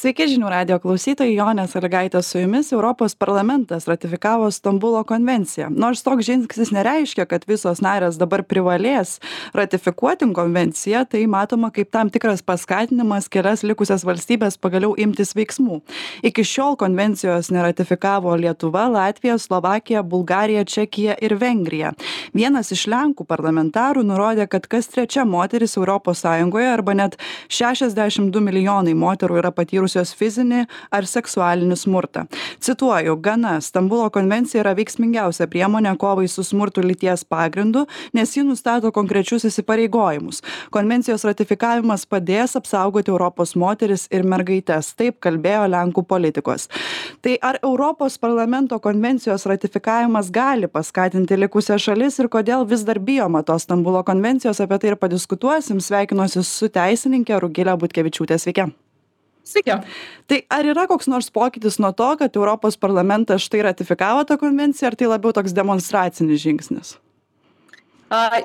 Sveiki žinių radio klausytojai, Jonė Sargaitė su jumis. Europos parlamentas ratifikavo Stambulo konvenciją. Nors toks žingsnis nereiškia, kad visos narės dabar privalės ratifikuoti konvenciją, tai matoma kaip tam tikras paskatinimas kelias likusias valstybės pagaliau imtis veiksmų. Iki šiol konvencijos neratifikavo Lietuva, Latvija, Slovakija, Bulgarija, Čekija ir Vengrija. Vienas iš Lenkų parlamentarų nurodė, kad kas trečia moteris ES arba net 62 milijonai moterų yra patyrusios patyrusios fizinį ar seksualinį smurtą. Cituoju, gana, Stambulo konvencija yra veiksmingiausia priemonė kovai su smurtu lyties pagrindu, nes ji nustato konkrečius įsipareigojimus. Konvencijos ratifikavimas padės apsaugoti Europos moteris ir mergaitės, taip kalbėjo Lenkų politikos. Tai ar Europos parlamento konvencijos ratifikavimas gali paskatinti likusią šalis ir kodėl vis dar bijoma tos Stambulo konvencijos, apie tai ir padiskutuosim. Sveikinuosi su teisininkė Rugilė Butkevičiūtė. Sveiki. Sveiki. Tai ar yra koks nors pokytis nuo to, kad Europos parlamentas štai ratifikavo tą konvenciją, ar tai labiau toks demonstracinis žingsnis?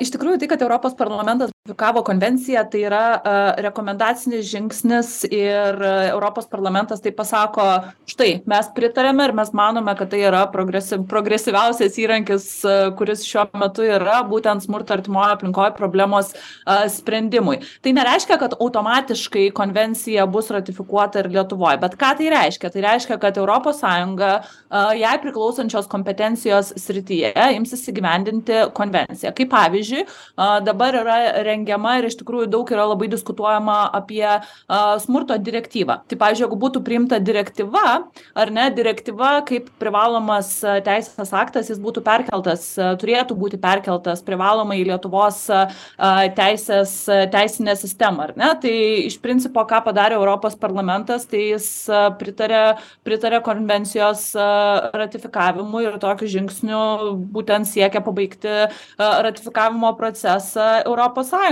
Iš tikrųjų, tai, kad Europos parlamentas ratifikavo konvenciją, tai yra a, rekomendacinis žingsnis ir a, Europos parlamentas tai pasako, štai, mes pritarėme ir mes manome, kad tai yra progresi, progresyviausias įrankis, a, kuris šiuo metu yra būtent smurto artimoje aplinkoje problemos sprendimui. Tai nereiškia, kad automatiškai konvencija bus ratifikuota ir Lietuvoje, bet ką tai reiškia? Tai reiškia, kad ES jai priklausančios kompetencijos srityje imsis įgyvendinti konvenciją. Kaip pavyzdžiui dabar yra rengiama ir iš tikrųjų daug yra labai diskutuojama apie smurto direktyvą tai pavyzdžiui jeigu būtų priimta direktyva ar ne direktyva kaip privalomas teisės aktas jis būtų perkeltas turėtų būti perkeltas privalomai į lietuvos teisės teisinę sistemą ar ne tai iš principo ką padarė europos parlamentas tai jis pritarė pritarė konvencijos ratifikavimui ir tokiu žingsniu būtent siekia pabaigti ratifikavimo procesą Europos Sąjungoje.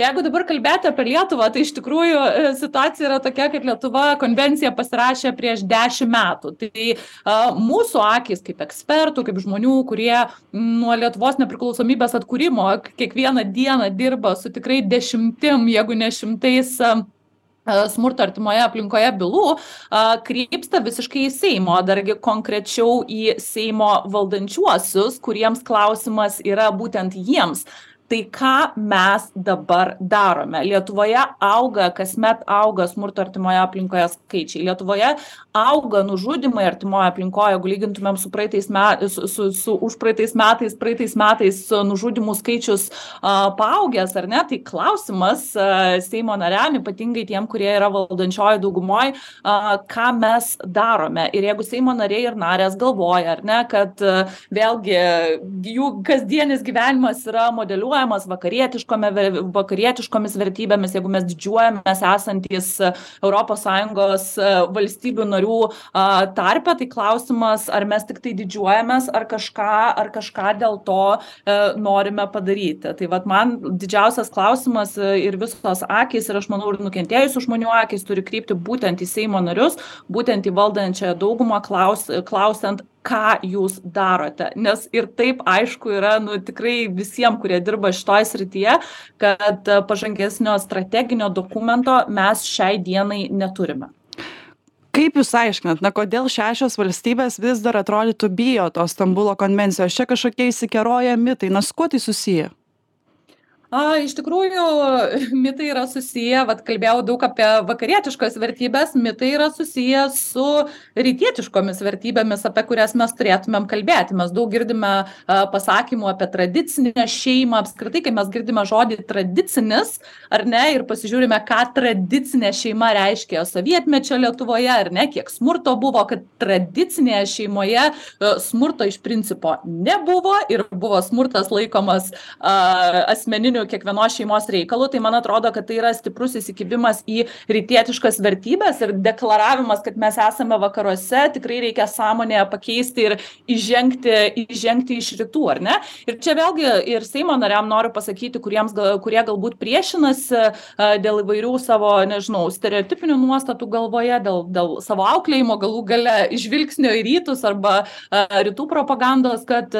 Jeigu dabar kalbėti apie Lietuvą, tai iš tikrųjų e, situacija yra tokia, kad Lietuva konvenciją pasirašė prieš dešimt metų. Tai a, mūsų akis kaip ekspertų, kaip žmonių, kurie nuo Lietuvos nepriklausomybės atkūrimo kiekvieną dieną dirba su tikrai dešimtim, jeigu ne šimtais smurto artimoje aplinkoje bylų krypsta visiškai į Seimo, dargi konkrečiau į Seimo valdančiuosius, kuriems klausimas yra būtent jiems tai ką mes dabar darome? Lietuvoje auga kasmet auga smurto artimoje aplinkoje skaičiai. Lietuvoje auga nužudymai artimoj aplinkoj jeigu lygintumėm su praeitais me su su su užpraeitais metais praeitais metais nužudymų skaičius a paaugęs ar ne? Tai klausimas a seimo nariam ypatingai tiem kurie yra valdančiojoj daugumoj a ką mes darome? Ir jeigu seimo nariai ir narės galvoja ar ne kad vėlgi jų kasdienis gyvenimas yra modeliuojamas didžiuojamas vakarietiškome vakarietiškomis vertybėmis jeigu mes didžiuojamės esantys europos sąjungos valstybių narių a tarpe tai klausimas ar mes tiktai didžiuojamės ar kažką ar kažką dėl to e norime padaryti. Tai vat man didžiausias klausimas ir visos akys ir aš manau ir nukentėjusių žmonių akys turi krypti būtent į seimo narius būtent į valdančiąją daugumą klaus klausiant ką jūs darote. Nes ir taip aišku yra nu tikrai visiem kurie dirba šitoj srityje kad pažangesnio strateginio dokumento mes šiai dienai neturime. Kaip jūs aiškinat na kodėl šešios valstybės vis dar atrodytų bijo tos stambulo konvencijos? Čia kažkokie išsikeroję mitai. Na su kuo tai susiję a iš tikrųjų mitai yra susiję vat kalbėjau daug apie vakarietiškas vertybes mitai yra susiję su rytietiškomis vertybėmis apie kurias mes turėtumėm kalbėti. Mes daug girdime a pasakymų apie tradicinę šeimą. Apskritai kai mes girdime žodį tradicinis ar ne ir pasižiūrime ką tradicinė šeima reiškė sovietmečio lietuvoje ar ne kiek smurto buvo kad tradicinėje šeimoje smurto iš principo nebuvo ir buvo smurtas laikomas a asmeniniu kiekvienos šeimos reikalu tai man atrodo kad tai yra stiprus įsikibimas į rytietiškas vertybes ir deklaravimas kad mes esame vakaruose tikrai reikia sąmonėje pakeisti ir įžengti įžengti iš rytų ar ne? Ir čia vėlgi ir seimo nariam noriu pasakyti kuriems gal kurie galbūt priešinasi a dėl įvairių savo nežinau stereotipinių nuostatų galvoje dėl dėl savo auklėjimo galų gale žvilgsnio į rytus arba a rytų propagandos kad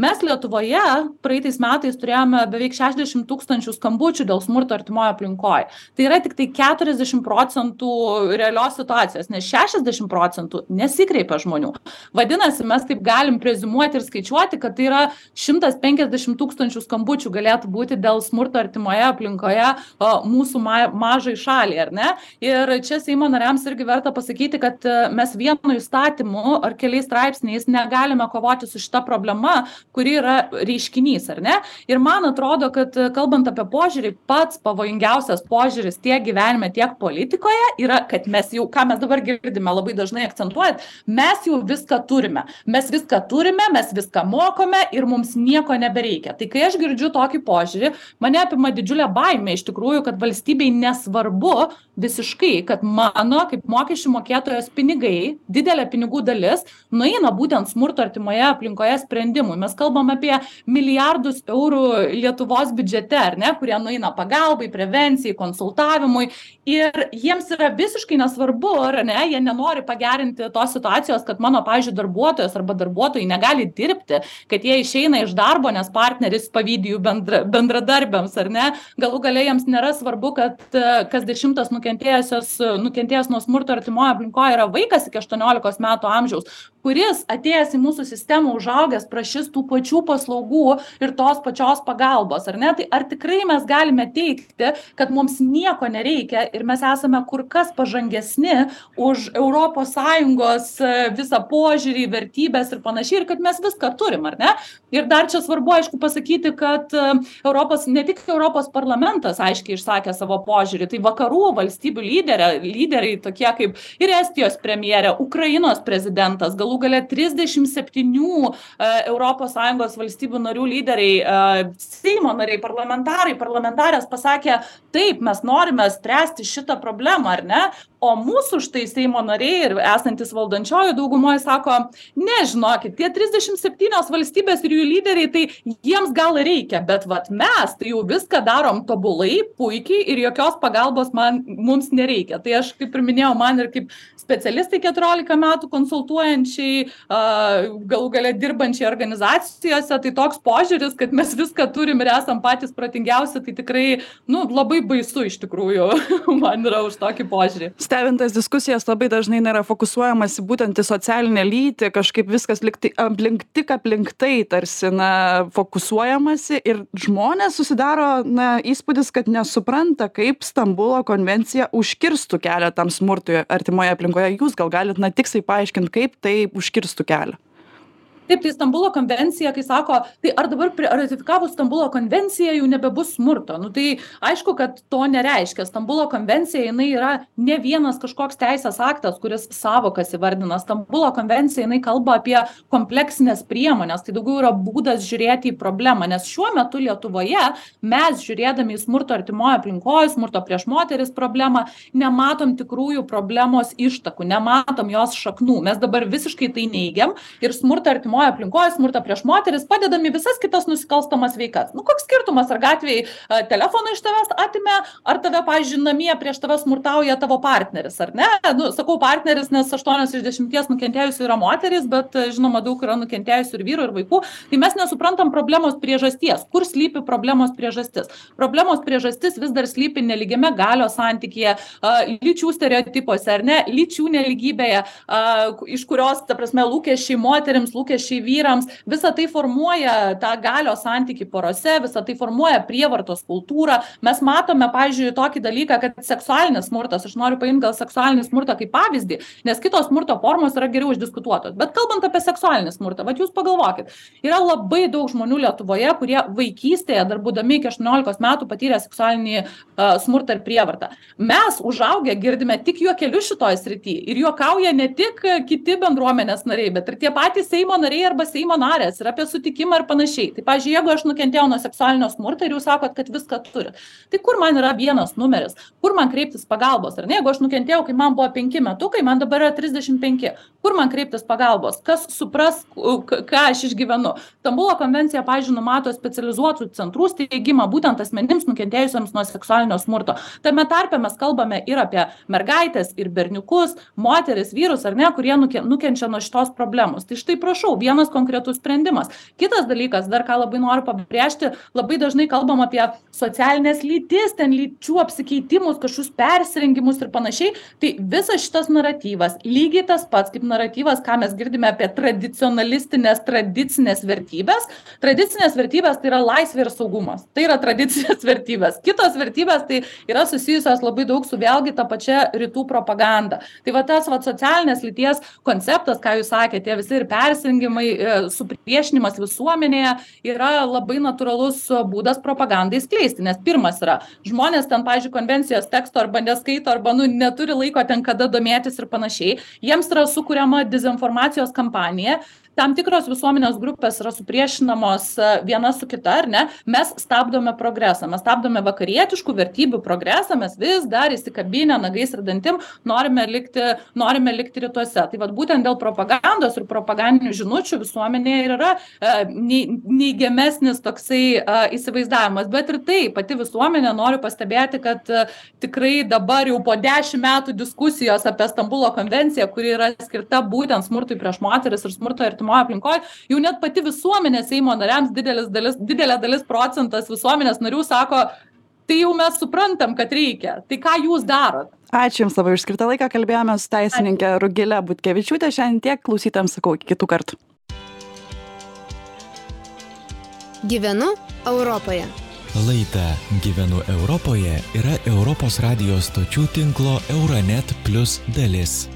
mes lietuvoje praeitais metais turėjome beveik šešiasdešim tūkstančių skambučių dėl smurto artimoj aplinkoj tai yra tiktai keturiasdešim procentų realios situacijos nes šešiasdešim procentų nesikreipia žmonių. Vadinasi mes taip galim preziumuoti ir skaičiuoti kad tai yra šimtas penkiasdešim tūkstančių skambučių galėtų būti dėl smurto artimoje aplinkoje o mūsų ma mažai šaliai ar ne? Ir čia seimo nariams irgi verta pasakyti kad mes vienu įstatymu ar keliais straipsniais negalime kovoti su šita problema kuri yra reiškinys ar ne? Ir man atrodo kad kalbant apie požiūrį pats pavojingiausias požiūris tiek gyvenime tiek politikoje yra kad mes jau ką mes dabar girdime labai dažnai akcentuojat mes jau viską turime. Mes viską turime mes viską mokame ir mums nieko nebereikia. Tai kai aš girdžiu tokį požiūrį mane apima didžiulė baimė iš tikrųjų kad valstybei nesvarbu visiškai kad mano kaip mokesčių mokėtojos pinigai didelė pinigų dalis nueina būtent smurto artimoje aplinkoje sprendimui. Mes kalbam apie milijardus eurų lietuvos biudžete ar ne kurie nueina pagalbai prevencijai konsultavimui. Ir jiems yra visiškai nesvarbu ar ne jie nenori pagerinti tos situacijos kad mano pavyzdžiui darbuotojas arba darbuotojai negali dirbti kad jie išeina iš darbo nes partneris pavydi jų bendra bendradarbiams ar ne. Galų gale jiems nėra svarbu kad kas dešimtas nukentėjusios nukentėjęs nuo smurto artimoj aplinkoj yra vaikas iki aštuoniolikos metų amžiaus kuris atėjęs į mūsų sistemą užaugęs prašys tų pačių paslaugų ir tos pačios pagalbos ar ne? Tai ar tikrai mes galime teigti kad mums nieko nereikia ir mes esame kur kas pažangesni už europos sąjungos visą požiūrį vertybes ir panašiai ir kad mes viską turim ar ne ir dar čia svarbu aišku pasakyti kad europos ne tik europos parlamentas aiškiai išsakė savo požiūrį. Tai vakarų valstybių lyderė lyderiai tokie kaip ir estijos premjerė ukrainos prezidentas galų gale trisdešim septynių europos sąjungos valstybių narių lyderiai seimo nariai parlamentarai parlamentarės pasakė taip mes norime spręsti šitą problemą ar ne o mūsų štai seimo nariai ir esantys valdančiojoj daugumoj sako ne žinokit tie trisdešim septynios valstybės ir jų lyderiai tai jiems gal reikia bet vat mes tai jau viską darom tobulai puikiai ir jokios pagalbos man mums nereikia. Tai aš kaip ir minėjau man ir kaip specialistei keturiolika metų konsultuojančiai a galų gale dirbančiai organizacijose tai toks požiūris kad mes viską turim ir esam patys protingiausi tai tikrai nu labai baisu iš tikrųjų. Man yra už tokį požiūrį stebint tas diskusijas labai dažnai na yra fokusuojamasi būtent į socialinę lytį kažkaip viskas lyg tai aplink tik aplink tai tarsi na fokusuojamasi ir žmonės susidaro na įspūdis kad nesupranta kaip stambulo konvencija užkirstų kelią tam smurtui artimoje aplinkoje. Jūs gal galit na tiksliai paaiškint kaip tai užkirstų kelią taip tai stambulo konvencija kai sako tai ar dabar pri ratifikavus stambulo konvenciją jau nebebus smurto? Nu tai aišku kad to nereiškia. Stambulo konvencija jinai yra ne vienas kažkoks teisės aktas kuris sąvokas įvardina. Stambulo konvencija jinai kalba apie kompleksines priemones tai daugiau yra būdas žiūrėti į problemą. Nes šiuo metu lietuvoje mes žiūrėdami į smurto artimoj aplinkoj smurto prieš moteris problemą nematom tikrųjų problemos ištakų nematom jos šaknų. Mes dabar visiškai tai neigiam ir smurtą artimoj aplinkoj smurtą prieš moteris padedam į visas kitas nusikalstamas veikas. Nu koks skirtumas ar gatvėj telefoną iš tavęs atėmė ar tave pavyzdžiui namie prieš tave smurtauja tavo partneris ar ne? Nu sakau partneris nes aštuonios iš dešimties nukentėjusių yra moterys bet žinoma daug yra nukentėjusių ir vyrų ir vaikų. Tai mes nesuprantam problemos priežasties. Kur slypi problemos priežastis? Problemos priežastis vis dar slypi nelygiame galios santykyje a lyčių stereotipuose ar ne? Lyčių nelygybėje a iš kurios ta prasme lūkesčiai moterims lūkesčiai vyrams. Visa tai formuoja tą galios santykį porose visa tai formuoja prievartos kultūrą. Mes matome pavyzdžiui tokį dalyką kad seksualinis smurtas aš noriu paimt gal seksualinį smurtą kaip pavyzdį nes kitos smurto formos yra geriau išdiskutuotos. Bet kalbant apie seksualinį smurtą vat jūs pagalvokit yra labai daug žmonių lietuvoje kurie vaikystėje dar būdami iki aštuoniolikos metų patyrė seksualinį a smurtą ir prievartą. Mes užaugę girdime tik juokelius šitoj srity ir juokauja ne tik kiti bendruomenės nariai bet ir tie patys seimo nariai nariai arba seimo narės ir apie sutikimą ir panašiai. Tai pavyzdžiui jeigu aš nukentėjau nuo seksualinio smurto ir jūs sakot kad viską turit tai kur man yra vienas numeris? Kur man kreiptis pagalbos ar ne? Jeigu aš nukentėjau kai man buvo penki metukai man dabar yra trisdešim penki. Kur man kreiptis pagalbos? Kas supras ką aš išgyvenu? Stambulo konvencija pavyzdžiui numato specializuotų centrų steigimą būtent asmenims nukentėjusiems nuo seksualinio smurto. Tame tarpe mes kalbame ir apie mergaites ir berniukus moteris vyrus ar ne kurie nuke nukenčia nuo šitos problemos. Tai štai prašau vienas konkretus sprendimas. Kitas dalykas dar ką labai noriu pabrėžti labai dažnai kalbam apie socialines lytis ten lyčių apsikeitimus kažkokius persirengimus ir panašiai. Tai visas šitas naratyvas lygiai tas pats kaip naratyvas ką mes girdime apie tradicionalistines tradicines vertybes tradicinės vertybės tai yra laisvė ir saugumas. Tai yra tradicinės vertybės. Kitos vertybės tai yra susijusios labai daug su vėlgi ta pačia rytų propaganda. Tai va tas vat socialinės lyties konceptas ką jūs sakėt tie visi ir persirengimai supriešinimas visuomenėje yra labai natūralus būdas propagandai skleisti nes pirmas yra žmonės ten pavyzdžiui konvencijos teksto arba neskaito arba nu neturi laiko ten kada domėtis ir panašiai. Jiems yra sukuriama dezinformacijos kampanija tam tikros visuomenės grupės yra supriešinamos viena su kita ar ne? Mes stabdome progresą mes stabdome vakarietiškų vertybių progresą mes vis dar įsikabinę nagais ir dantim norime likti norime likti rytuose. Tai vat būtent dėl propagandos ir propagandinių žinučių visuomenėje ir yra nei neigiamesnis toksai įsivaizdavimas. Bet ir tai pati visuomenė noriu pastebėti kad tikrai dabar jau po dešim metų diskusijos apie stambulo konvenciją kuri yra skirta būtent smurtui prieš moteris ir smurtui artimoj aplinkoj jau net pati visuomenė seimo nariams didelis dalis didelė dalis procentas visuomenės narių sako tai jau mes suprantam kad reikia. Tai ką jūs darot? Ačiū jums labai už skirtą laiką. Kalbėjome su teisininke rugile butkevičiūte šiandien tiek klausytojams sakau iki kitų kartų. Gyvenu europoje. Laida Gyvenu Europoje yra Europos radijos stočių tinklo Euronet Plus dalis.